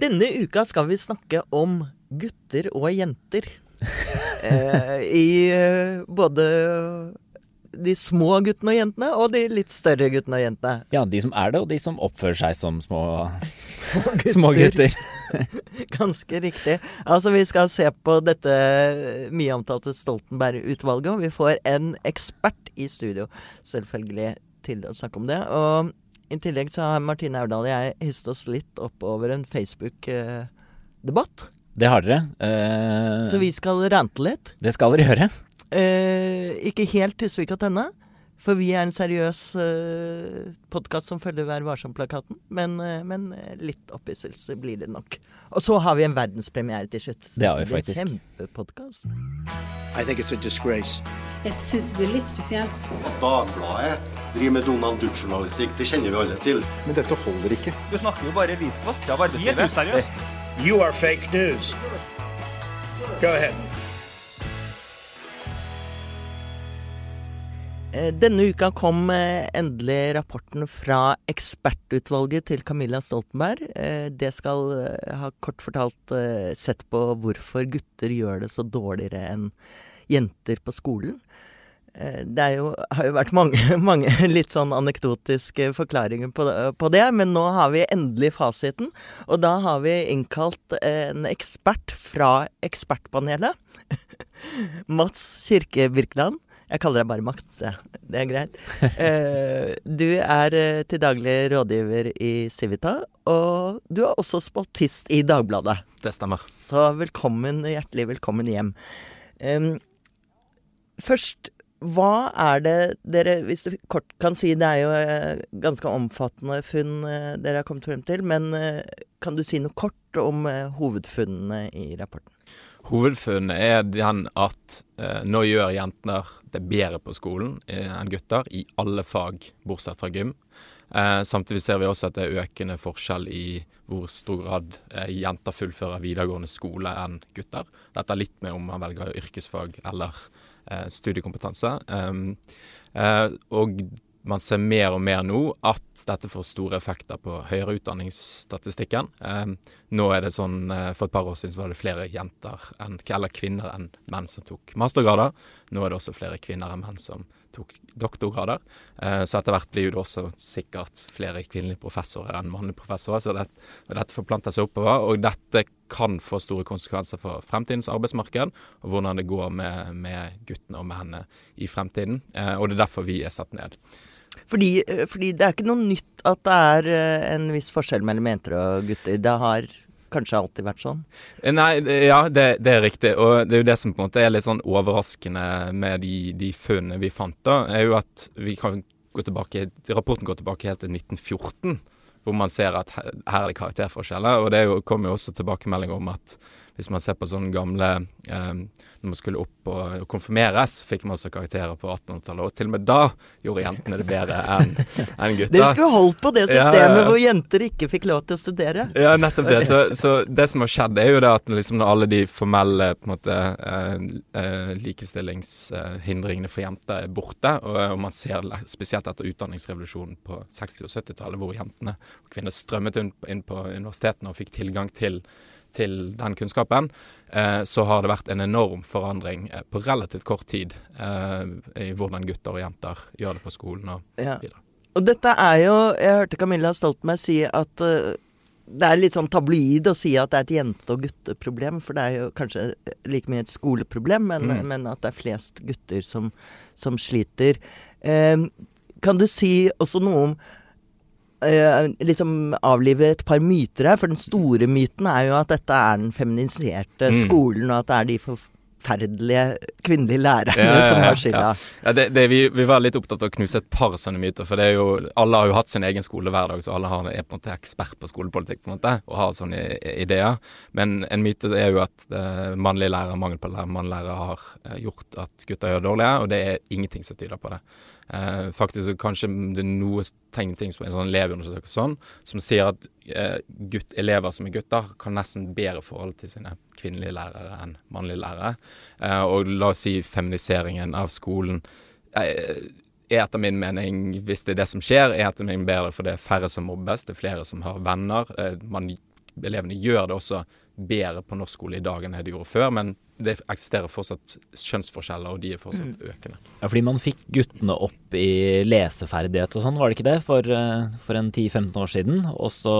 Denne uka skal vi snakke om gutter og jenter. eh, I eh, både de små guttene og jentene, og de litt større guttene og jentene. Ja, de som er det, og de som oppfører seg som små, Små gutter. små gutter. Ganske riktig. Altså, vi skal se på dette mye omtalte Stoltenberg-utvalget, og vi får en ekspert i studio, selvfølgelig, til å snakke om det. Og i tillegg så har Martine Aurdal og jeg hisset oss litt opp over en Facebook-debatt. Det har dere. Eh, Så vi skal rante litt. Det skal dere gjøre. Eh, ikke helt Tusvik og Tenne, for vi er en seriøs uh, podkast som følger Vær varsom-plakaten. Men, uh, men litt opphisselse blir det nok. Og så har vi en verdenspremiere til slutt. Det har vi faktisk. en Kjempepodkast. I think it's a disgrace. Jeg syns det blir litt spesielt. At Dagbladet driver med Donald Duck-journalistikk, det kjenner vi alle til. Men dette holder ikke. Du snakker jo bare visvask av arbeidslivet. Helt useriøst. You are fake news. Go ahead. Denne uka kom eh, endelig rapporten fra ekspertutvalget til Camilla Stoltenberg. Eh, Det skal eh, ha kort fortalt eh, sett på hvorfor gutter gjør det så dårligere enn jenter på skolen. Eh, Det jo, har jo vært mange, mange litt sånn anekdotiske forklaringer på på det, men nå har vi endelig fasiten. Og da har vi innkalt en ekspert fra ekspertpanelet. Mats Kirke Birkeland. Jeg kaller deg bare Mats, jeg. det er greit. Eh, du er eh, til daglig rådgiver i Civita, og du er også spaltist i Dagbladet. Det stemmer. Så velkommen, hjertelig velkommen hjem. Em, først, hva er det dere, hvis du kort kan si, det er jo eh, ganske omfattende funn dere har kommet frem til, men kan du si noe kort om hovedfunnene i rapporten? Hovedfunnet er den at eh, nå gjør jentene det bedre på skolen eh, enn gutter i alle fag, bortsett fra gym. Eh, samtidig ser vi også at det er økende forskjell i hvor stor grad eh, jenter fullfører videregående skole enn gutter. Dette er litt med om man velger yrkesfag eller eh, studiekompetanse. Um, eh, og man ser mer og mer nå at dette får store effekter på høyere utdanningsstatistikken. Eh, nå er det sånn, eh, For et par år siden så var det flere jenter enn, eller kvinner enn menn som tok mastergrader. Nå er det også flere kvinner enn menn som tok doktorgrader. Eh, så etter hvert blir det også sikkert flere kvinnelige professorer enn mannlige professorer. Så det, dette forplanter seg oppover. Og dette kan få store konsekvenser for fremtidens arbeidsmarked, og hvordan det går med, med guttene og mennene i fremtiden. Eh, og det er derfor vi er satt ned. Fordi, eh, fordi det er ikke noe nytt at det er eh, en viss forskjell mellom jenter og gutter. Det har kanskje alltid vært sånn. Eh, Nei, ja, det, det er riktig. Og det er jo det som på en måte er litt sånn overraskende med de, de funnene vi fant, da, er jo at vi kan gå tilbake Rapporten går tilbake helt til 1914, hvor man ser at her er det karakterforskjeller. Og det er kommer jo også tilbakemeldinger om at hvis man ser på sånne gamle eh, Når man skulle opp og, konfirmeres, fikk man også karakterer på 1800-tallet. Og til og med da gjorde jentene det bedre enn en gutta. Dere skulle holdt på det systemet ja. hvor jenter ikke fikk lov til å studere. Ja, nettopp det. Så, så det som har skjedd, er jo det at liksom når alle de formelle på en måte, eh, eh, likestillingshindringene for jenter er borte, og, og man ser spesielt etter utdanningsrevolusjonen på 60- og 70-tallet, hvor jentene og kvinner strømmet inn på universitetene og fikk tilgang til, til den kunnskapen, eh, så har det vært en enorm forandring eh, på relativt kort tid eh, i hvordan gutter og jenter gjør det på skolen og Ja. videre. Og dette er jo Jeg hørte Camilla Stoltenberg si at det er litt sånn tabloid å si at det er et jente- og gutteproblem, for det er jo kanskje like mye et skoleproblem, men, Mm. men at det er flest gutter som, som sliter. Eh, kan du si også noe om eh, liksom avlive et par myter her? For den store myten er jo at dette er den feminiserte Mm. skolen, og at det er de forferdelige kvinnelige lærerne Ja, ja, som har skylda. ja. Ja, det, det, vi, vi var litt opptatt av å knuse et par sånne myter. For det er jo, alle har jo hatt sin egen skole hver dag, så alle har, er på en måte ekspert på skolepolitikk på en måte, og har sånne ideer. Men en myte er jo at eh, mannlige lærere, mangel på lærere, mannlige har eh, gjort at gutter gjør dårlige dårligere, og det er ingenting som tyder på det. Eh, faktisk kanskje det er noe tegn ting som en sånn elevundersøkelse sånn, som sier at eh, gutt, elever som er gutter, kan nesten bedre forhold til sine kvinnelige lærere enn mannlige lærere. Eh, og la oss si feminiseringen av skolen eh, er etter min mening, hvis det er det som skjer, er etter min bedre, for det er færre som mobbes, det er flere som har venner. Eh, man elevene gjør det også bedre på norsk skole i dag enn det de gjorde før, men det eksisterer fortsatt kjønnsforskjeller, og de er fortsatt økende. Ja, fordi man fikk guttene opp i leseferdighet og sånn, var det ikke det? For, eh, for en 10-15 år siden. Og så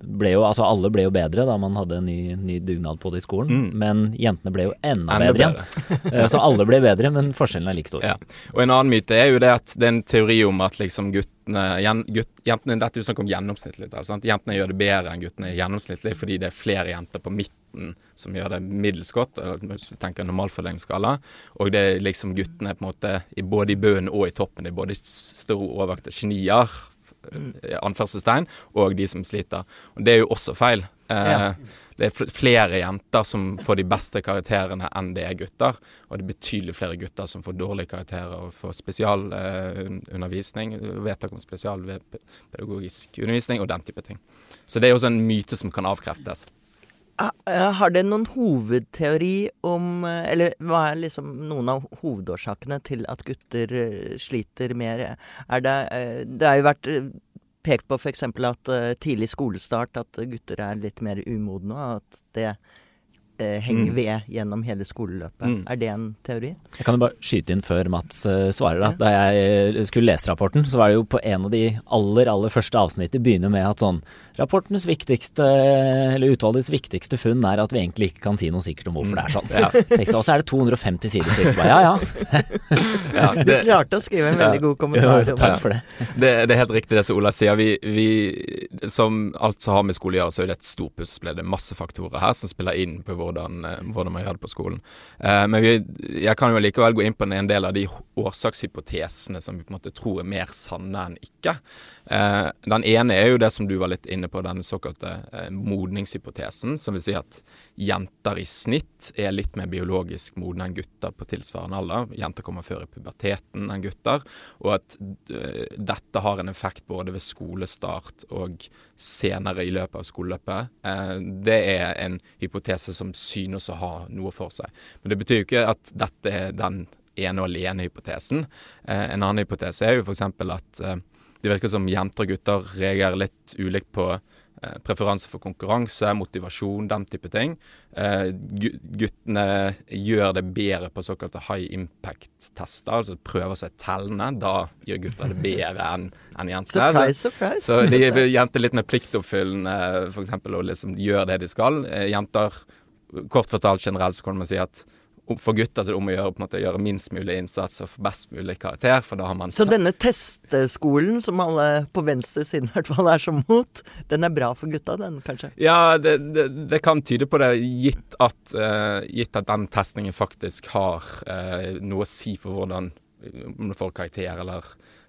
ble jo altså alle ble jo bedre da man hadde en ny, ny dugnad på det i skolen. Mm. Men jentene ble jo enda, Enda bedre igjen. Eh, så alle ble bedre, men forskjellen er like stor. Ja. Og en annen myte er jo det at det er en teori om at liksom guttene jen, gutt, jentene, Dette er jo snakk om gjennomsnittlig. Jentene gjør det bedre enn guttene gjennomsnittlig fordi det er flere jenter på midten som gjør det middels godt, hvis du tenker normalfordelingsskala. Og det er liksom guttene på en måte både i bunnen og i toppen. Det er både store overvekte genier, eh, anførselstegn, og de som sliter. Og det er jo også feil. Eh. Det er flere jenter som får de beste karakterene enn det er gutter. Og det er betydelig flere gutter som får dårlige karakterer og får spesialundervisning, vedtak om spesialpedagogisk undervisning og den type ting. Så det er også en myte som kan avkreftes. Ah, eh, Har dere noen hovedteori om eh, Eller hva er liksom noen av hovedårsakene til at gutter eh, sliter mer? Er det eh, Det har jo vært eh, pekt på f.eks. at eh, tidlig skolestart, at gutter er litt mer umodne, og at det eh, henger Mm. ved gjennom hele skoleløpet. Mm. Er det en teori? Jeg kan jo bare skyte inn før Mats eh, svarer. Da. da jeg eh, skulle lese rapporten, så var det jo på en av de aller aller første avsnittene begynner med at sånn Rapportens viktigste, eller utvalgets viktigste funn er at vi egentlig ikke kan si noe sikkert om hvorfor det er sånn. Ja. Og så er det 250 sider til. Ja ja ja. det, Du klarte å skrive en veldig Ja. god kommentar. Jo, takk for det. det, det er helt riktig det som Ola sier. Vi, vi, som alt som har med skole å gjøre, så er det et stort puslespill. Det er masse faktorer her som spiller inn på hvordan, eh, hvordan man gjør det på skolen. Eh, men vi, jeg kan jo likevel gå inn på en del av de årsakshypotesene som vi på en måte tror er mer sanne enn ikke. Eh, den ene er jo det som du var litt inne på, den såkalte eh, modningshypotesen. Som vil si at jenter i snitt er litt mer biologisk modne enn gutter på tilsvarende alder. Jenter kommer før i puberteten enn gutter. Og at eh, dette har en effekt både ved skolestart og senere i løpet av skoleløpet. Eh, det er en hypotese som synes å ha noe for seg. Men det betyr jo ikke at dette er den ene og alene hypotesen. Eh, en annen hypotese er jo f.eks. at eh, det virker som jenter og gutter reagerer litt ulikt på eh, preferanse for konkurranse, motivasjon, den type ting. Eh, guttene gjør det bedre på såkalte high impact-tester, altså prøver seg tellende. Da gjør gutter det bedre enn en jenter. Surprise, surprise. Så de er jenter litt mer pliktoppfyllende, f.eks., og liksom gjør det de skal. Eh, Jenter, kort fortalt generelt, så kan man si at for gutter så er det om å gjøre, måte, gjøre minst mulig innsats og få best mulig karakter, for da har man Så denne testeskolen, som alle på venstre siden i hvert fall er så mot, den er bra for gutta, den kanskje? Ja, det, det, det kan tyde på det, gitt at, uh, gitt at den testingen faktisk har uh, noe å si for hvordan om du får karakter eller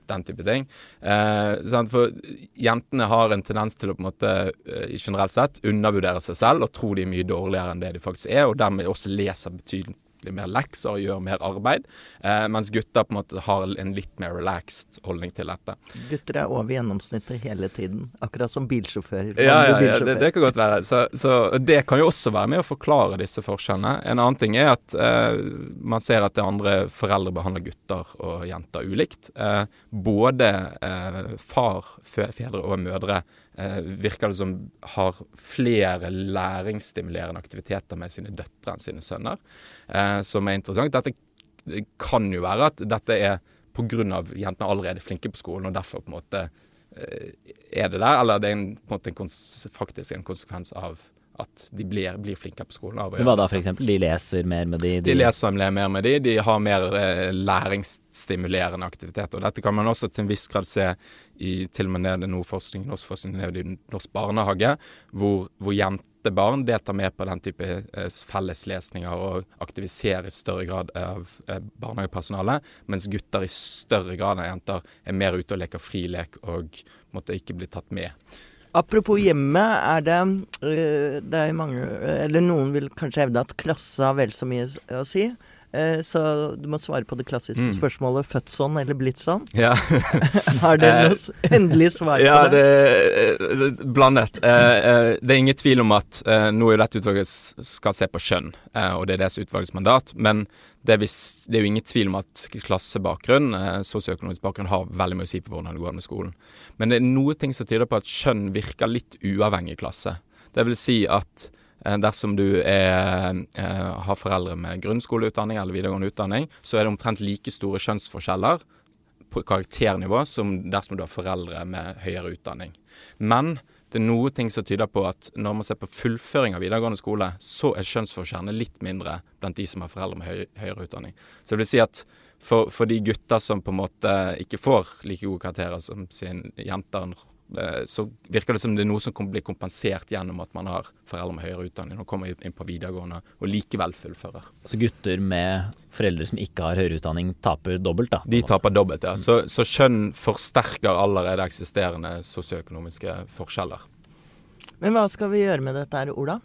den type ting. Eh? For jentene har en tendens til å på en måte eh, generelt sett undervurdere seg selv og tro de er mye dårligere enn det de faktisk er, og dermed også leser betydelig mer lekser og gjør mer arbeid, eh, mens gutter på en måte har en litt mer relaxed holdning til dette. Gutter er over gjennomsnittet hele tiden, akkurat som bilsjåfører. Ja, ja, ja det, det kan godt være. Så, så det kan jo også være med å forklare disse forskjellene. En annen ting er at eh, man ser at det andre foreldre behandler gutter og jenter ulikt. Eh, både eh, far, fedre og mødre virker det som har flere læringsstimulerende aktiviteter med sine døtre enn sine sønner, eh, som er interessant. Dette kan jo være at dette er pga. jentene allerede er flinke på skolen, og derfor på en måte eh, er det der, eller det er en, på en måte en faktisk en konsekvens av at de blir, blir flinkere på skolen. Av å gjøre hva da, f.eks.? De leser mer med de, De leser mer med de, de har mer eh, læringsstimulerende aktiviteter. Og dette kan man også til en viss grad se i til og med nede nå forskning, norsk forskning nede i norsk barnehage, hvor, hvor jentebarn deltar mer på den type eh, felleslesninger og aktiviserer i større grad av eh, barnehagepersonalet, mens gutter i større grad enn jenter er mer ute og leker frilek og måtte ikke bli tatt med. Apropos hjemmet, er det øh, Det er mange Eller noen vil kanskje hevde at klasse har vel så mye å si. Eh, Så du må svare på det klassiske Mm. spørsmålet født sånn eller blitt sånn. Ja. Har dere Eh, noe endelig svar Ja, på det? det er blandet. Eh, eh, det er ingen tvil om at nå er jo dette utvalget skal se på kjønn, og det er deres utvalgets mandat. Men det er, vis, det er jo ingen tvil om at klassebakgrunn, sosioøkonomisk bakgrunn, har veldig mye å si på hvordan det går med skolen. Men det er noe ting som tyder på at kjønn virker litt uavhengig klasse. Det vil si at dersom du er, eh, har foreldre med grunnskoleutdanning eller videregående utdanning, så er det omtrent like store kjønnsforskjeller på karakternivå som dersom du har foreldre med høyere utdanning. Men det er noe ting som tyder på at når man ser på fullføring av videregående skole, så er kjønnsforskjellene litt mindre blant de som har foreldre med høy, høyere utdanning. Så det vil si at for, for, de gutter som på en måte ikke får like gode karakterer som sine jenter, eh, så virker det som det er noe som blir kompensert gjennom at man har foreldre med høyere utdanning og kommer inn på videregående og likevel fullfører. Så gutter med foreldre som ikke har høyere utdanning, taper dobbelt, da? De taper dobbelt, ja. Så, så kjønn forsterker allerede eksisterende sosioøkonomiske forskjeller. Men hva skal vi gjøre med dette her, Ola?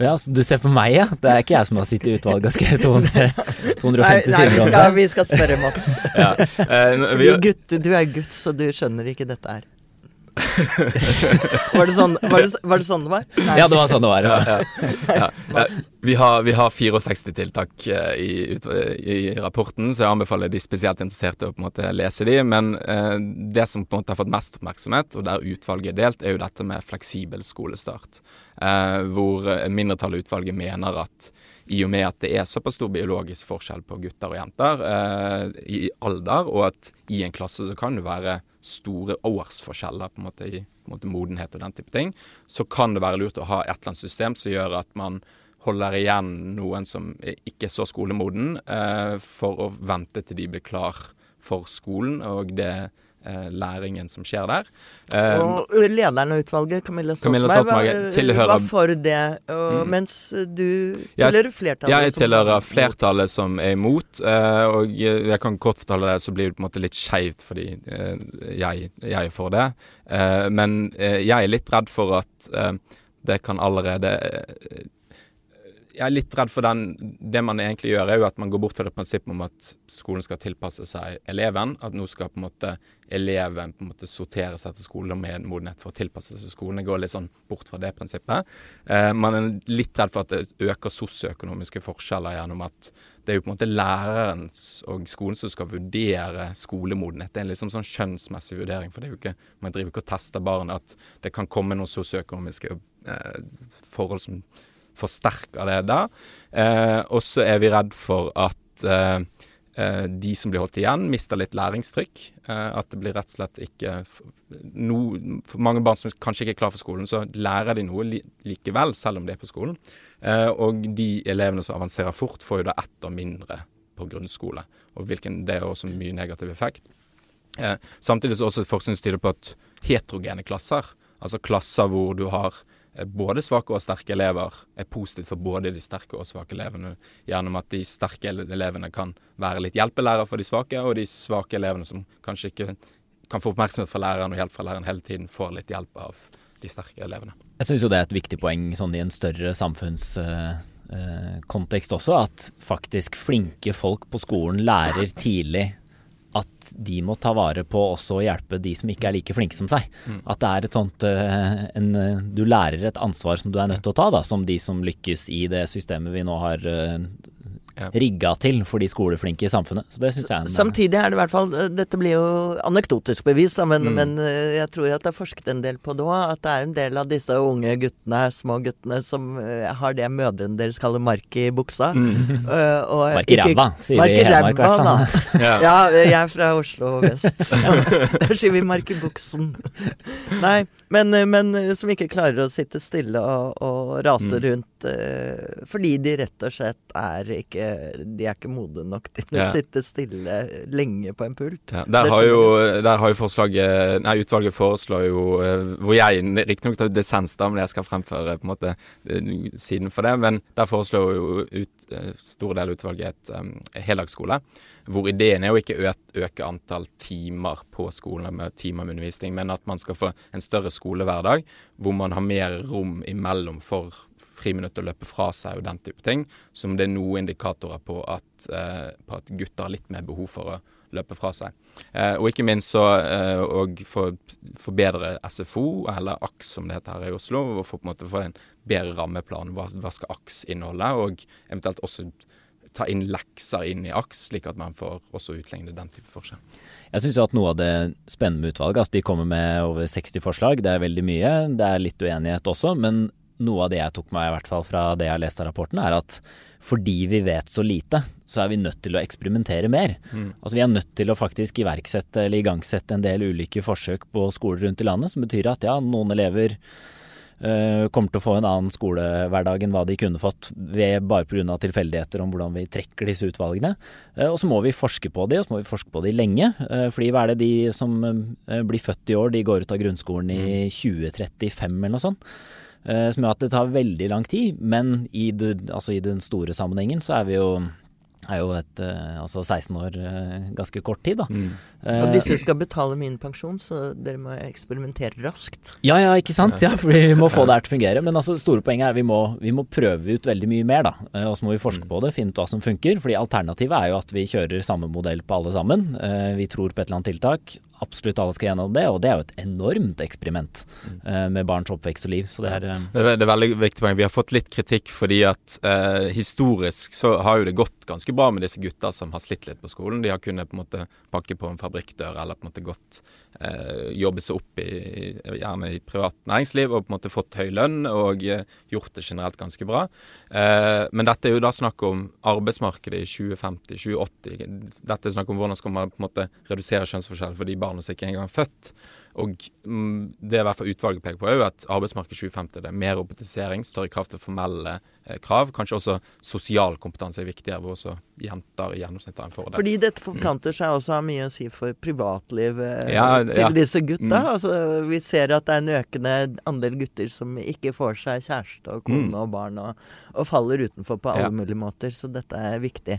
Ja, så Du ser på meg, ja? Det er ikke jeg som har sittet i utvalget og skrevet 250 sider om det. Nei, vi skal spørre Mats. ja. eh, vi, gutt, du er gutt, så du skjønner ikke dette her. var, det sånn, var, det, var, det sånn, det var? Nei. Ja, det var sånn det var. Ja. Ja, ja. Vi, har, vi, har, 64 tiltak uh, i, i, rapporten, så jeg anbefaler de spesielt interesserte å på en måte lese de. Men eh, det som på en måte har fått mest oppmerksomhet, og der utvalget er delt, er jo dette med fleksibel skolestart. Eh, hvor mindretallet i utvalget mener at i og med at det er såpass stor biologisk forskjell på gutter og jenter i alder, og at i en klasse så kan det være store årsforskjeller på en måte i en måte, modenhet og den type ting, så kan det være lurt å ha et eller annet system som gjør at man holder igjen noen som ikke er så skolemoden, eh, for å vente til de blir klar for skolen og det eh, læringen som skjer der. Eh, og lederen av utvalget, Camilla Stoltenberg, tilhører var for det, og, mm. mens du tilhører flertallet? Jeg tilhører flertallet som er imot, eh, og jeg kan kort fortelle det, så blir det på en måte litt skeivt fordi eh, jeg, jeg, er for det. Eh, men eh, jeg er litt redd for at det kan allerede jeg er litt redd for den Det man egentlig gjør, er jo at man går bort fra det prinsippet om at skolen skal tilpasse seg eleven. At nå skal på en måte eleven på en måte sorteres etter skole med modenhet for å tilpasse seg skolen. Det går litt sånn bort fra det prinsippet. Eh, man er litt redd for at det øker sosioøkonomiske forskjeller gjennom at det er jo på en måte lærerens og skolen som skal vurdere skolemodenhet. Det er en liksom sånn skjønnsmessig vurdering. For det er jo ikke, man driver ikke og tester barn at det kan komme noen sosioøkonomiske eh, forhold som forsterker det da. Eh, og så er vi redd for at eh, eh, de som blir holdt igjen, mister litt læringstrykk. Eh, at det blir rett og slett ikke no, For mange barn som kanskje ikke er klar for skolen, så lærer de noe li likevel, selv om de er på skolen. Eh, og de elevene som avanserer fort, får jo da ett år mindre på grunnskole. Og hvilken, det er også mye negativ effekt. Eh, samtidig så også forskning på at heterogene klasser, altså klasser hvor du har både svake og sterke elever er positivt for både de sterke og svake elevene. Gjennom at de sterke elevene kan være litt hjelpelærer for de svake, og de svake elevene som kanskje ikke kan få oppmerksomhet fra læreren og hjelp fra læreren hele tiden, får litt hjelp av de sterke elevene. Jeg syns jo det er et viktig poeng sånn i en større samfunnskontekst uh, uh, også, at faktisk flinke folk på skolen lærer tidlig at de må ta vare på også å hjelpe de som ikke er like flinke som seg. Mm. At det er et sånt eh, en, Du lærer et ansvar som du er nødt til å ta, da, som de som lykkes i det systemet vi nå har eh, ja. rigga til for de skoleflinke i samfunnet. Så det synes jeg er en, Samtidig er det i hvert fall eh, Dette blir jo anekdotisk bevis, men, mm. men eh, jeg tror at det er forsket en del på det òg. At det er en del av disse unge guttene, små guttene, som eh, har det mødrene deres kaller mark i buksa. Mm. Uh, mark i ræva, sier mark i Hedmark i hvert fall. ja. ja, jeg er fra Oslo vest. Der sier vi mark i buksen. Nei, men, men, som ikke klarer å sitte stille og, og rase mm. rundt uh, fordi de rett og slett er ikke de er ikke modne nok til å sitte stille lenge på en pult. Ja, der, har jo, der, har jo, forslaget Nei, utvalget foreslår jo eh, Hvor jeg riktignok tar dissens, da, men jeg skal fremføre på en måte eh, siden for det. Men der foreslår jo ut, eh, stor del utvalget et um, heldagsskole. Hvor ideen er jo ikke å øke antall timer på skolen med timer med undervisning, men at man skal få en større skolehverdag hvor man har mer rom imellom for friminutt å løpe fra seg og den type ting, som det er noen indikatorer på at, eh, på at gutter har litt mer behov for å løpe fra seg. Eh, og ikke minst så eh, og for, forbedre SFO, eller AKS som det heter her i Oslo, og for på en måte få en bedre rammeplan. Hva, hva skal AKS inneholde? Og eventuelt også ta inn lekser inn i AKS, slik at man får også utligne den type forskjell. Jeg syns at noe av det spennende med utvalget, altså de kommer med over 60 forslag, det er veldig mye. Det er litt uenighet også, men noe av det jeg tok meg i hvert fall fra det jeg har lest av rapporten, er at fordi vi vet så lite, så er vi nødt til å eksperimentere mer. Mm. Altså Vi er nødt til å faktisk iverksette eller igangsette en del ulike forsøk på skoler rundt i landet, som betyr at ja, noen elever kommer til å få en annen skolehverdag enn hva de kunne fått ved bare pga. tilfeldigheter om hvordan vi trekker disse utvalgene. Uh, og så må vi forske på de, og så må vi forske på de lenge. Uh, fordi hva er det de som blir født i år, de går ut av grunnskolen i 2035 mm. eller noe sånt. Eh, som gjør at det tar veldig lang tid, men i, det, altså i den store sammenhengen så er vi jo er jo et, eh, altså 16 år eh, ganske kort tid, da. Mm. Og disse skal betale min pensjon, så dere må eksperimentere raskt. Ja, ja, ikke sant. Ja, for vi må få det her til å fungere. Men altså, store poenget er vi må, vi må prøve ut veldig mye mer, da. Og så må vi forske mm. på det, finne ut hva som funker. fordi alternativet er jo at vi kjører samme modell på alle sammen. Vi tror på et eller annet tiltak absolutt alle skal gjennom det, og det er jo et enormt eksperiment uh, med barns oppvekst og liv. Det er, uh, det, er, det er veldig viktig poeng. Vi har fått litt kritikk fordi at uh, historisk så har jo det gått ganske bra med disse gutta som har slitt litt på skolen. De har kunnet på en måte pakke på en fabrikkdør eller på en måte gått jobbe seg opp i, gjerne i privat næringsliv og på en måte fått høy lønn og gjort det generelt ganske bra. men dette er jo da snakk om arbeidsmarkedet i 2050-2080. Dette er snakk om hvordan skal man på en måte redusere kjønnsforskjell for de barna som ikke engang født. Og mm, det i hvert fall utvalget peker på, er jo at arbeidsmarkedet 2050 det er mer robotisering, større krav til formelle eh, krav. Kanskje også sosial kompetanse er viktigere, hvor også jenter i gjennomsnitt har en fordel. Fordi dette forplanter seg også har mye å si for privatlivet ja, til ja. disse gutta. Mm. Altså, vi ser at det er en økende andel gutter som ikke får seg kjæreste og kone mm. og barn, og, og, faller utenfor på alle ja. mulige måter. Så dette er viktig.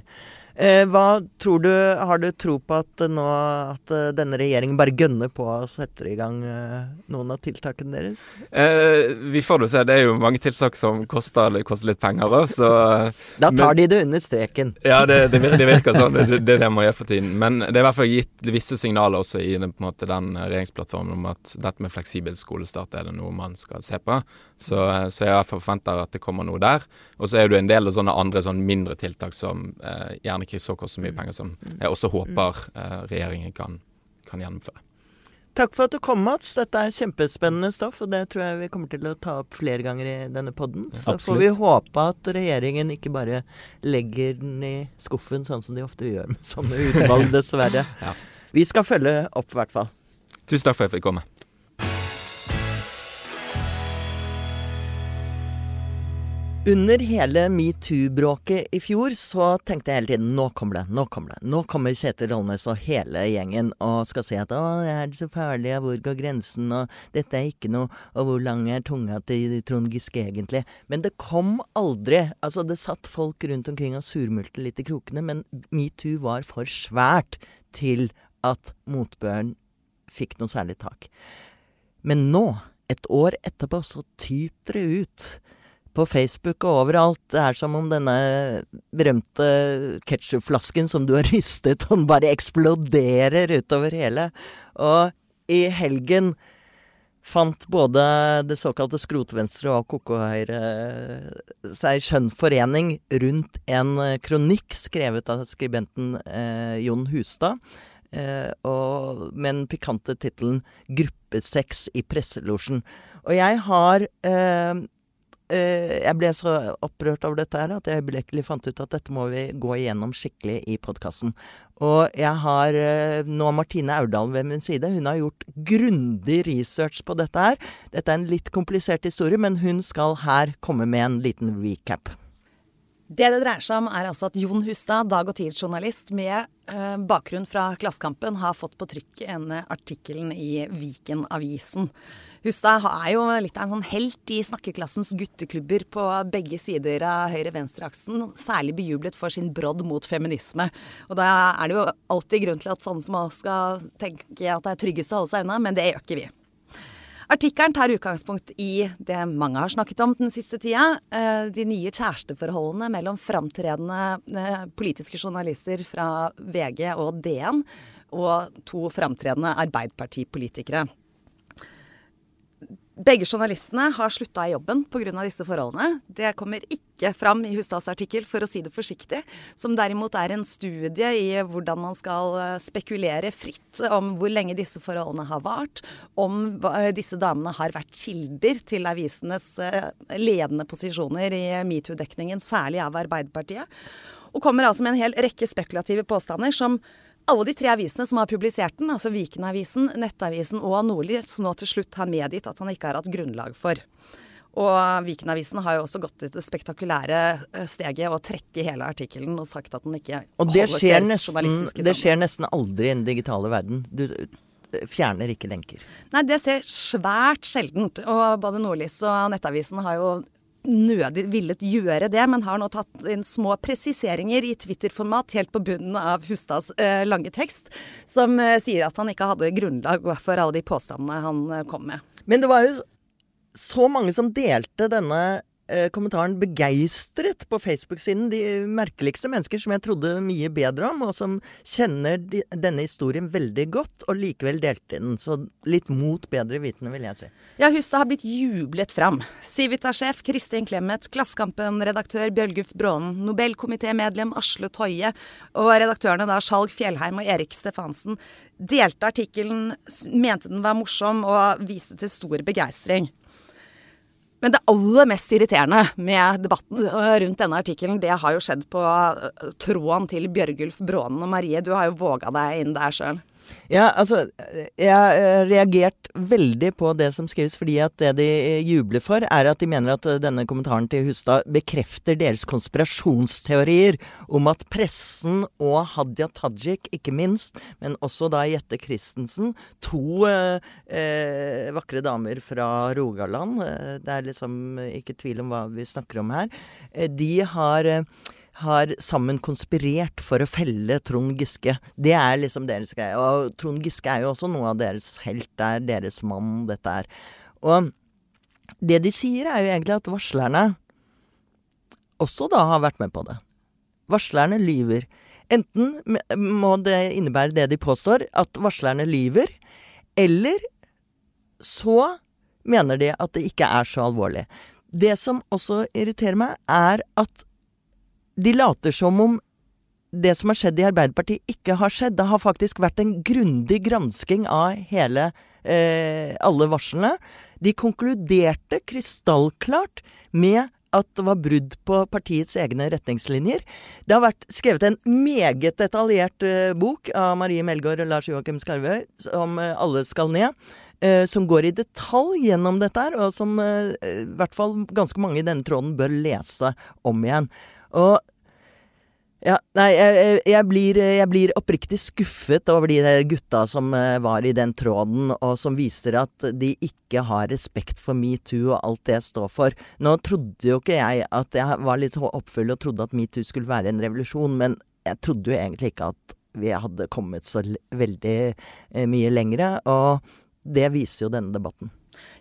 Eh, hva tror du Har du tro på at nå at eh, denne regjeringen bare gønner på og setter i gang eh, noen av tiltakene deres? Eh, vi får jo se. Det er jo mange tiltak som koster, koster litt penger òg, så Da tar men, de det under streken. Ja, det, det, det virker sånn. Det, det er det man gjør for tiden. Men det er i hvert fall gitt visse signaler også i den, måte, den regjeringsplattformen om at dette med fleksibel skolestart er det noe man skal se på. Så, så jeg i hvert fall forventer at det kommer noe der. Og så er det en del av sånne andre sånne mindre tiltak som eh, gjerne ikke så koster så mye penger som jeg også håper eh, regjeringen kan, kan gjennomføre. Takk for at du kom, Mats. Dette er kjempespennende stoff, og det tror jeg vi kommer til å ta opp flere ganger i denne podden. Så Absolutt. får vi håpe at regjeringen ikke bare legger den i skuffen, sånn som de ofte gjør med sånne utvalg, dessverre. ja. Vi skal følge opp, i hvert fall. Tusen takk for at jeg fikk komme. Under hele metoo-bråket i fjor så tenkte jeg hele tiden nå kommer det, nå kommer det. Nå kommer Kjetil Rollnes og hele gjengen og skal si at å, det er så farlig, og hvor går grensen, og dette er ikke noe, og hvor lang er tunga til Trond Giske egentlig? Men det kom aldri. Altså, det satt folk rundt omkring og surmulte litt i krokene, men metoo var for svært til at motbøren fikk noe særlig tak. Men nå, et år etterpå, så tyter det ut på Facebook og overalt. Det er som om denne berømte ketsjupflasken som du har ristet, den bare eksploderer utover hele. Og i helgen fant både det såkalte skrotvenstre og KK-høyre seg skjønn forening rundt en kronikk skrevet av skribenten eh, Jon Hustad. Eh, og med den pikante tittelen 'Gruppesex i presselosjen'. Og jeg har eh, jeg ble så opprørt over dette her at jeg øyeblikkelig fant ut at dette må vi gå igjennom skikkelig i podkasten. Og jeg har eh, nå Martine Aurdal ved min side. Hun har gjort grundig research på dette her. Dette er en litt komplisert historie, men hun skal her komme med en liten recap. Det det dreier seg om, er altså at Jon Hustad, dag- og tidsjournalist med eh, bakgrunn fra Klassekampen, har fått på trykk en artikkelen i Viken-avisen. Hustad er jo litt av en sånn helt i snakkeklassens gutteklubber på begge sider av høyre-venstre-aksen. Særlig bejublet for sin brodd mot feminisme. Og da er det jo alltid grunn til at sånne som oss skal tenke at det er tryggest å holde seg unna, men det gjør ikke vi. Artikkelen tar utgangspunkt i det mange har snakket om den siste tida. Eh, de nye kjæresteforholdene mellom framtredende eh, politiske journalister fra VG og DN og to framtredende Arbeiderpartipolitikere Begge journalistene har slutta i jobben pga. disse forholdene. Det kommer ikke fram i Hustads artikkel, for å si det forsiktig. Som derimot er en studie i hvordan man skal eh, spekulere fritt om hvor lenge disse forholdene har vart. Om disse damene har vært kilder til avisenes eh, ledende posisjoner i metoo-dekningen, særlig av Arbeiderpartiet. Og kommer altså med en hel rekke spekulative påstander som alle de tre avisene som har publisert den, altså Viken-avisen, Nettavisen og Nordli, nå til slutt har medgitt at han ikke har hatt grunnlag for. Og Viken-avisen har jo også gått til det spektakulære eh, steget å trekke hele artikkelen og sagt at den ikke og det skjer, nesten, det skjer nesten aldri i den digitale verden. Du fjerner ikke lenker. Nei, det ser svært sjeldent. Og både Nordlys og Nettavisen har jo nødig villet gjøre det, men har nå tatt inn små presiseringer i Twitter-format helt på bunnen av Hustads eh, lange tekst, som eh, sier at han ikke hadde grunnlag for alle de påstandene han eh, kom med. Men det var jo så mange som delte denne kommentaren begeistret på Facebook-siden. De merkeligste mennesker som jeg trodde mye bedre om, og som kjenner de, denne historien veldig godt, og likevel delte den. Så litt mot bedre vitende, vil jeg si. Ja, huset har blitt jublet fram. Civita-sjef Kristin Clemet, Klassekampen-redaktør Bjølguf Brånen, Nobelkomitémedlem Asle Toje og redaktørene da Skjalg Fjellheim og Erik Stefansen delte artikkelen, mente den var morsom og viste til stor begeistring. Men det aller mest irriterende med debatten rundt denne artikkelen, det har jo skjedd på øh, tråden til Bjørgulf Brånen og Marie. Du har jo våga deg inn der sjøl. Ja, altså Jeg har reagert veldig på det som skrives, fordi at det de jubler for, er at de mener at denne kommentaren til Hustad bekrefter deres konspirasjonsteorier om at pressen og Hadia Tajik, ikke minst, men også da Jette Christensen, to eh, eh, vakre damer fra Rogaland, eh, det er liksom ikke tvil om hva vi snakker om her, eh, de har eh, har sammen konspirert for å felle Trond Giske. Det er liksom deres greie. Og Trond Giske er jo også noe av deres helt. Det er deres mann, dette er. Og det de sier, er jo egentlig at varslerne også da har vært med på det. Varslerne lyver. Enten må det innebære det de påstår, at varslerne lyver, eller så mener de at det ikke er så alvorlig. Det som også irriterer meg, er at de later som om det som har skjedd i Arbeiderpartiet, ikke har skjedd. Det har faktisk vært en grundig gransking av hele eh, alle varslene. De konkluderte krystallklart med at det var brudd på partiets egne retningslinjer. Det har vært skrevet en meget detaljert eh, bok av Marie Melgaard og Lars Joakim Skarvøy, som eh, alle skal ned. Eh, som går i detalj gjennom dette her, og som eh, i hvert fall ganske mange i denne tråden bør lese om igjen. Og ja, nei, jeg, jeg, blir, jeg, blir, oppriktig skuffet over de der gutta som eh, var i den tråden, og som viser at de ikke har respekt for metoo og alt det jeg står for. Nå trodde jo ikke jeg at jeg var litt oppfull og trodde at metoo skulle være en revolusjon, men jeg trodde jo egentlig ikke at vi hadde kommet så veldig eh, mye lengre, og det viser jo denne debatten.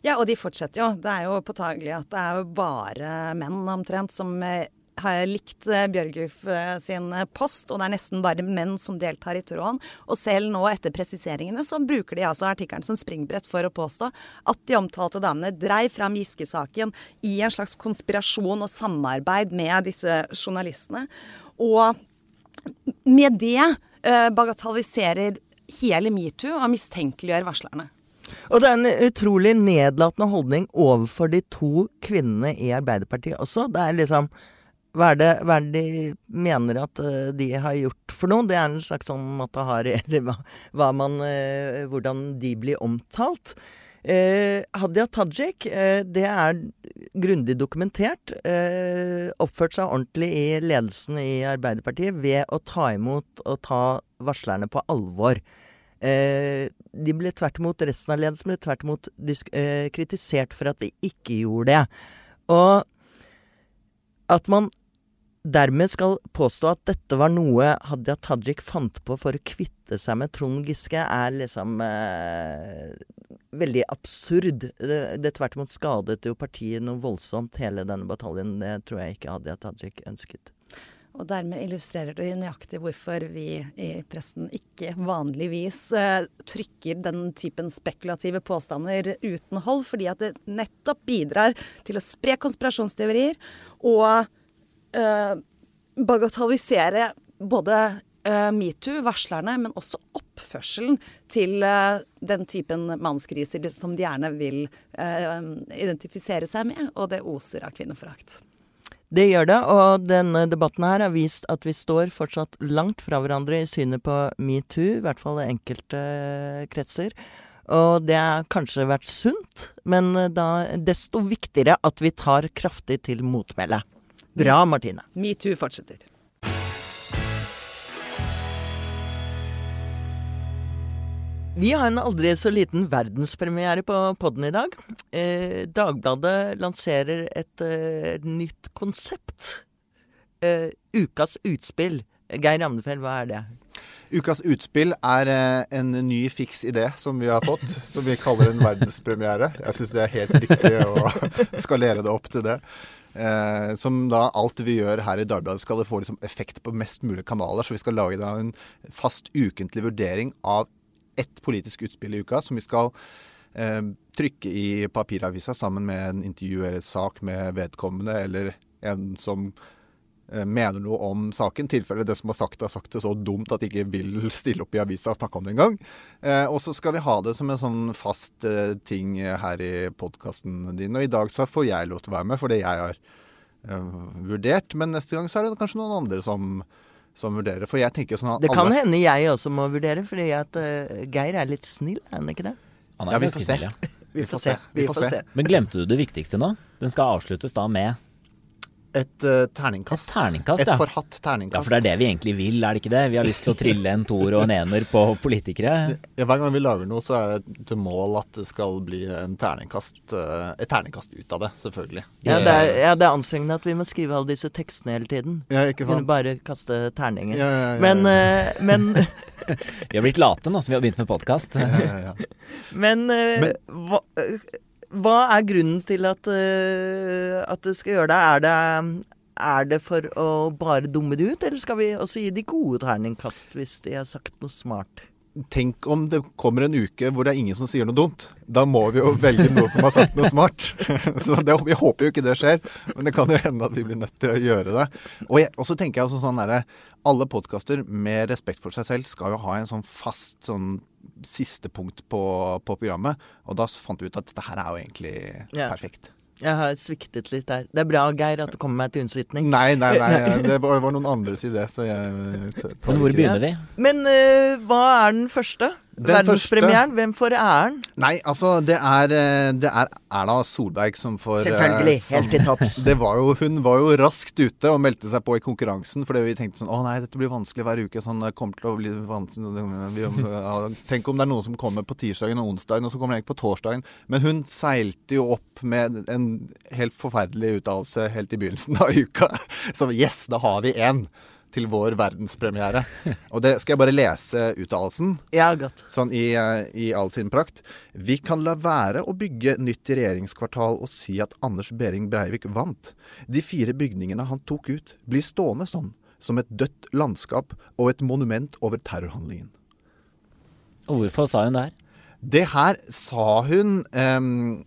Ja, og de fortsetter jo. Det er jo påtagelig at det er jo bare menn omtrent som eh, har jeg likt Bjørguf Bjørgulf eh, sin eh, post, og det er nesten bare menn som deltar i tråden. Og selv nå, etter presiseringene, så bruker de altså artikkelen som springbrett for å påstå at de omtalte damene dreiv fram Giske-saken i en slags konspirasjon og samarbeid med disse journalistene. Og med det eh, bagatelliserer hele metoo og mistenkeliggjør varslerne. Og det er en utrolig nedlatende holdning overfor de to kvinnene i Arbeiderpartiet også. Det er liksom hva er, det, hva er det de mener at uh, de har gjort for noe? Det er en slags sånn matahari, Eller hva, hva man uh, Hvordan de blir omtalt. Eh, Hadia Tajik, det er grundig dokumentert. oppført seg ordentlig i ledelsen i Arbeiderpartiet ved å ta imot og ta varslerne på alvor. de ble tvert imot, Resten av ledelsen ble tvert imot kritisert for at de ikke gjorde det. Og at man dermed skal påstå at dette var noe Hadia Tajik fant på for å kvitte seg med Trond Giske, er liksom eh, veldig absurd. Det, det tvert imot skadet jo partiet noe voldsomt, hele denne bataljen. Det tror jeg ikke Hadia Tajik ønsket. Og dermed illustrerer det nøyaktig hvorfor vi i pressen ikke vanligvis eh, trykker den typen spekulative påstander uten hold, fordi at det nettopp bidrar til å spre konspirasjonsteorier og eh, bagatellisere både eh, metoo, varslerne, men også oppførselen til eh, den typen mannskriser som de gjerne vil eh, identifisere seg med, og det oser av kvinneforakt. Det gjør det, og denne debatten her har vist at vi står fortsatt langt fra hverandre i synet på metoo, i hvert fall i enkelte kretser. Og det har kanskje vært sunt, men da desto viktigere at vi tar kraftig til motmæle. Bra, Martine. Metoo fortsetter. Vi har en aldri så liten verdenspremiere på podden i dag. Eh, Dagbladet lanserer et eh, nytt konsept. Eh, ukas utspill. Geir Ramnefeld, hva er det? Ukas utspill er eh, en ny fiks idé som vi har fått, som vi kaller en verdenspremiere. Jeg syns det er helt riktig å skalere det opp til det. Eh, som da alt vi gjør her i Dagbladet skal få liksom effekt på mest mulig kanaler. Så vi skal lage da en fast ukentlig vurdering av ett politisk utspill i uka som vi skal eh, trykke i papiravisa sammen med en intervju eller sak med vedkommende, eller en som mener noe om saken. tilfelle det som har sagt, er sagt det så dumt at de ikke vil stille opp i avisa og snakke om det engang. Eh, og så skal vi ha det som en sånn fast eh, ting her i podkasten din. Og i dag så får jeg lov til å være med, fordi jeg har eh, vurdert. Men neste gang så er det kanskje noen andre som som vurderer. For jeg tenker sånn at Det kan alle hende jeg også må vurdere, fordi at uh, Geir er litt snill, er han ikke det? Han Ja, er vi får se. Vi får se. Vi får se. Men glemte du det viktigste nå? Den skal avsluttes da med Et uh, terningkast. Et terningkast, Et ja. forhatt terningkast. Ja, for det er det vi egentlig vil, er det ikke det? Vi har lyst til å trille en toer og en ener på politikere. Ja, hver gang vi lager noe, så er det til mål at det skal bli en terningkast, uh, et terningkast ut av det, selvfølgelig. Ja, det er, ja, det er anstrengende at vi må skrive alle disse tekstene hele tiden. Ja, ikke sant. Kunne bare kaste terninger. Ja, ja, ja, Men, eh, men, Vi har blitt late nå som vi har begynt med podkast. Ja, ja, ja. men, Men- hva, hva er grunnen til at, uh, at du skal gjøre det? Er det er det for å bare dumme det ut, eller skal vi også gi de gode terningkast hvis de har sagt noe smart? Tenk om det kommer en uke hvor det er ingen som sier noe dumt. Da må vi jo velge noen som har sagt noe smart. Så det, Vi håper jo ikke det skjer, men det kan jo hende at vi blir nødt til å gjøre det. Og, jeg, og så tenker jeg altså sånn derre Alle podkaster med respekt for seg selv skal jo ha en sånn fast sånn siste punkt på, på programmet. Og da fant vi ut at dette her er jo egentlig yeah. perfekt. Jeg har sviktet litt der. Det er bra, Geir, at du kommer meg til unnslutning. Nei, nei, nei. Det var, var noen andres idé, så jeg tar Men hvor begynner vi? Men uh, hva er den første? Den Verdenspremieren? Hvem får æren? Nei, altså det er, eh, det er Erna Solberg som får eh, Selvfølgelig. som- Helt til topps. Det var jo, hun var jo raskt ute og meldte seg på i konkurransen, fordi vi tenkte sånn Å nei, dette blir vanskelig hver uke. Sånn, det kommer til å bli vanskelig vi, ja, Tenk om det er noen som kommer på tirsdagen og onsdagen, og så kommer det ikke på torsdagen. Men hun seilte jo opp med en helt forferdelig uttalelse helt i begynnelsen av uka. Så yes, da har vi én til vår verdenspremiere. Og det skal jeg bare lese uttalelsen. Ja, godt. Sånn i, eh, i all sin prakt. Vi kan la være å bygge nytt regjeringskvartal og si at Anders Behring Breivik vant. De fire bygningene han tok ut, blir stående sånn. Som et dødt landskap og et monument over terrorhandlingen. Og hvorfor sa hun det her? Det her sa hun um,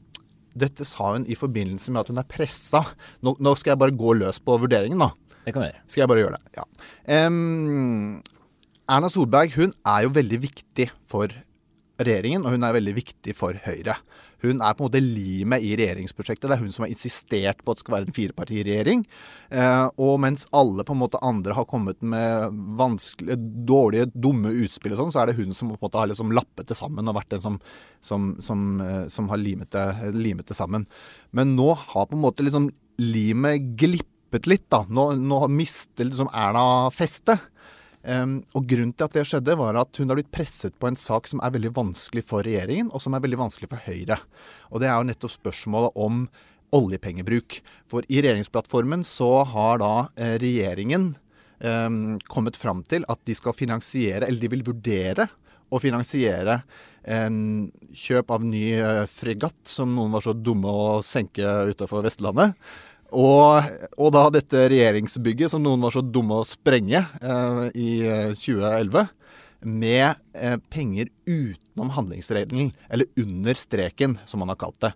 Dette sa hun i forbindelse med at hun er pressa. Nå, nå skal jeg bare gå løs på vurderingen, da. Det kan du gjøre. Skal jeg bare gjøre det? Ja. Um, Erna Solberg hun er jo veldig viktig for regjeringen, og hun er veldig viktig for Høyre. Hun er på en måte limet i regjeringsprosjektet. Det er hun som har insistert på at det skal være en firepartiregjering. Eh, og mens alle på en måte andre har kommet med dårlige, dumme utspill og sånn, så er det hun som på en måte har liksom lappet det sammen og vært den som, som, som, eh, som har limet det, limet det sammen. Men nå har på en måte liksom limet glippet litt, da. Nå, nå mister liksom Erna festet. Um, og Grunnen til at det skjedde, var at hun har blitt presset på en sak som er veldig vanskelig for regjeringen, og som er veldig vanskelig for Høyre. Og Det er jo nettopp spørsmålet om oljepengebruk. For i regjeringsplattformen så har da eh, regjeringen eh, kommet fram til at de skal finansiere, eller de vil vurdere å finansiere en kjøp av ny eh, fregatt, som noen var så dumme å senke utenfor Vestlandet. Og, og, da dette regjeringsbygget som noen var så dumme å sprenge eh, i 2011, eh, med eh, penger utenom handlingsregelen, eller under streken, som man har kalt det.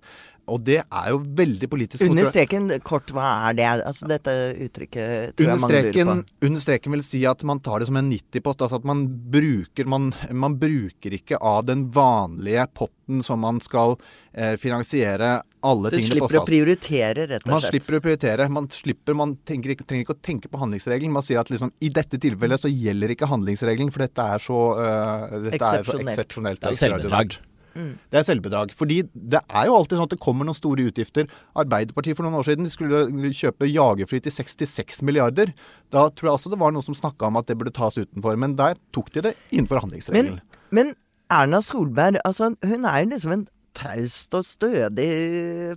Og det er jo veldig politisk Under streken, kort, hva er det? Altså Dette uttrykket tror jeg mange lurer på. Under streken vil si at man tar det som en 90-post. Altså at man bruker, man, man bruker ikke av den vanlige potten som man skal eh, finansiere alle tingene på staten. Så slipper å prioritere, rett og slett? Man slipper å prioritere. Man, slipper, man tenker, trenger ikke å tenke på handlingsregelen. Man sier at liksom, i dette tilfellet så gjelder ikke handlingsregelen, for dette er så, uh, dette er så eksepsjonelt. Mm. Det er selvbedrag. Fordi det er jo alltid sånn at det kommer noen store utgifter. Arbeiderpartiet for noen år siden de skulle kjøpe jagerfly til 66 milliarder. Da tror jeg også det var noen som snakka om at det burde tas utenfor. Men der tok de det innenfor handlingsregelen. Men, men Erna Solberg, altså hun er jo liksom en traust og stødig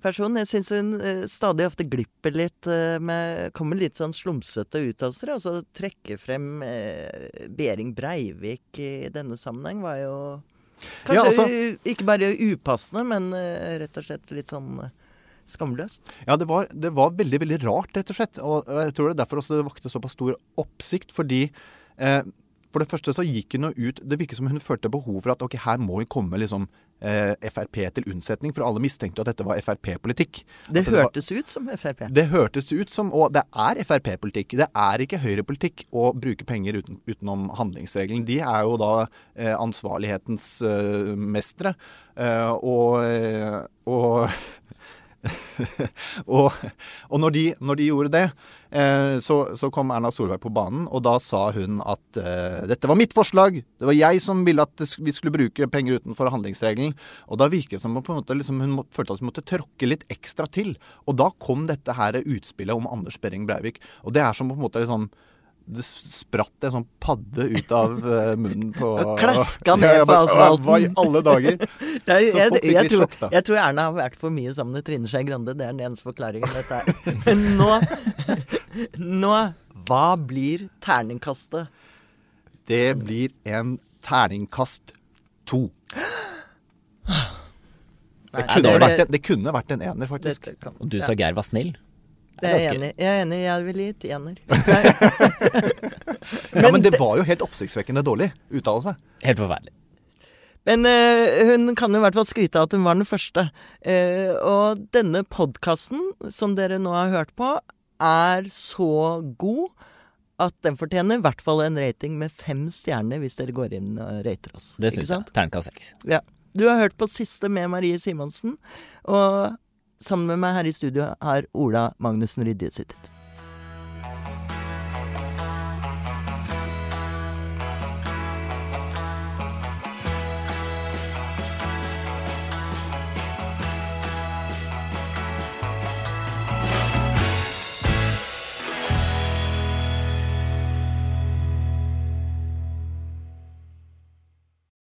person. Jeg syns hun uh, stadig ofte glipper litt uh, med Kommer litt sånn slumsete uttalelser. Altså trekke frem uh, Behring Breivik i denne sammenheng var jo Kanskje ja, altså, ikke bare upassende, men uh, rett og slett litt sånn uh, skamløst. Ja, det var, det var, veldig, veldig rart, rett og slett. Og jeg tror det er derfor også det vakte såpass stor oppsikt, fordi eh, for det første så gikk hun jo ut Det virket som hun følte behov for at ok, her må hun komme liksom eh, Frp til unnsetning, for alle mistenkte at dette var Frp-politikk. Det hørtes var, ut som Frp? Det hørtes ut som, og det er Frp-politikk. Det er ikke høyrepolitikk å bruke penger uten, utenom handlingsregelen. De er jo da eh, ansvarlighetens eh, mestere. Eh, og, eh, og og, og når, de, når, de, gjorde det, eh, så, så, kom Erna Solberg på banen, og da sa hun at eh, dette var mitt forslag. Det var jeg som ville at vi skulle bruke penger utenfor handlingsregelen. Og da virket det som på en måte liksom, hun må, følte at hun måtte tråkke litt ekstra til. Og da kom dette her utspillet om Anders Behring Breivik. Og det er som på en måte liksom det spratt en sånn padde ut av uh, munnen på Klaska ned på asfalten. Hva i alle dager? Er, så folk fikk litt sjokk, da. Jeg tror Erna har vært for mye sammen med Trine Skei Grande. Det er den eneste forklaringen dette er. Men nå, nå Hva blir terningkastet? Det blir en terningkast to. Det kunne, vært en, det kunne vært en ener, faktisk. Og du sa Geir var snill? Det er jeg enig Jeg er enig. Jeg ville gitt ener. ja, men det var jo helt oppsiktsvekkende dårlig uttalelse. Helt forferdelig. Men uh, hun kan jo i hvert fall skryte av at hun var den første. Uh, og denne podkasten som dere nå har hørt på, er så god at den fortjener i hvert fall en rating med fem stjerner hvis dere går inn og rater oss. Det syns jeg. Terningkast seks. Ja. Du har hørt på siste med Marie Simonsen. Og Sammen med meg her i studio har Ola Magnussen Rydje sittet.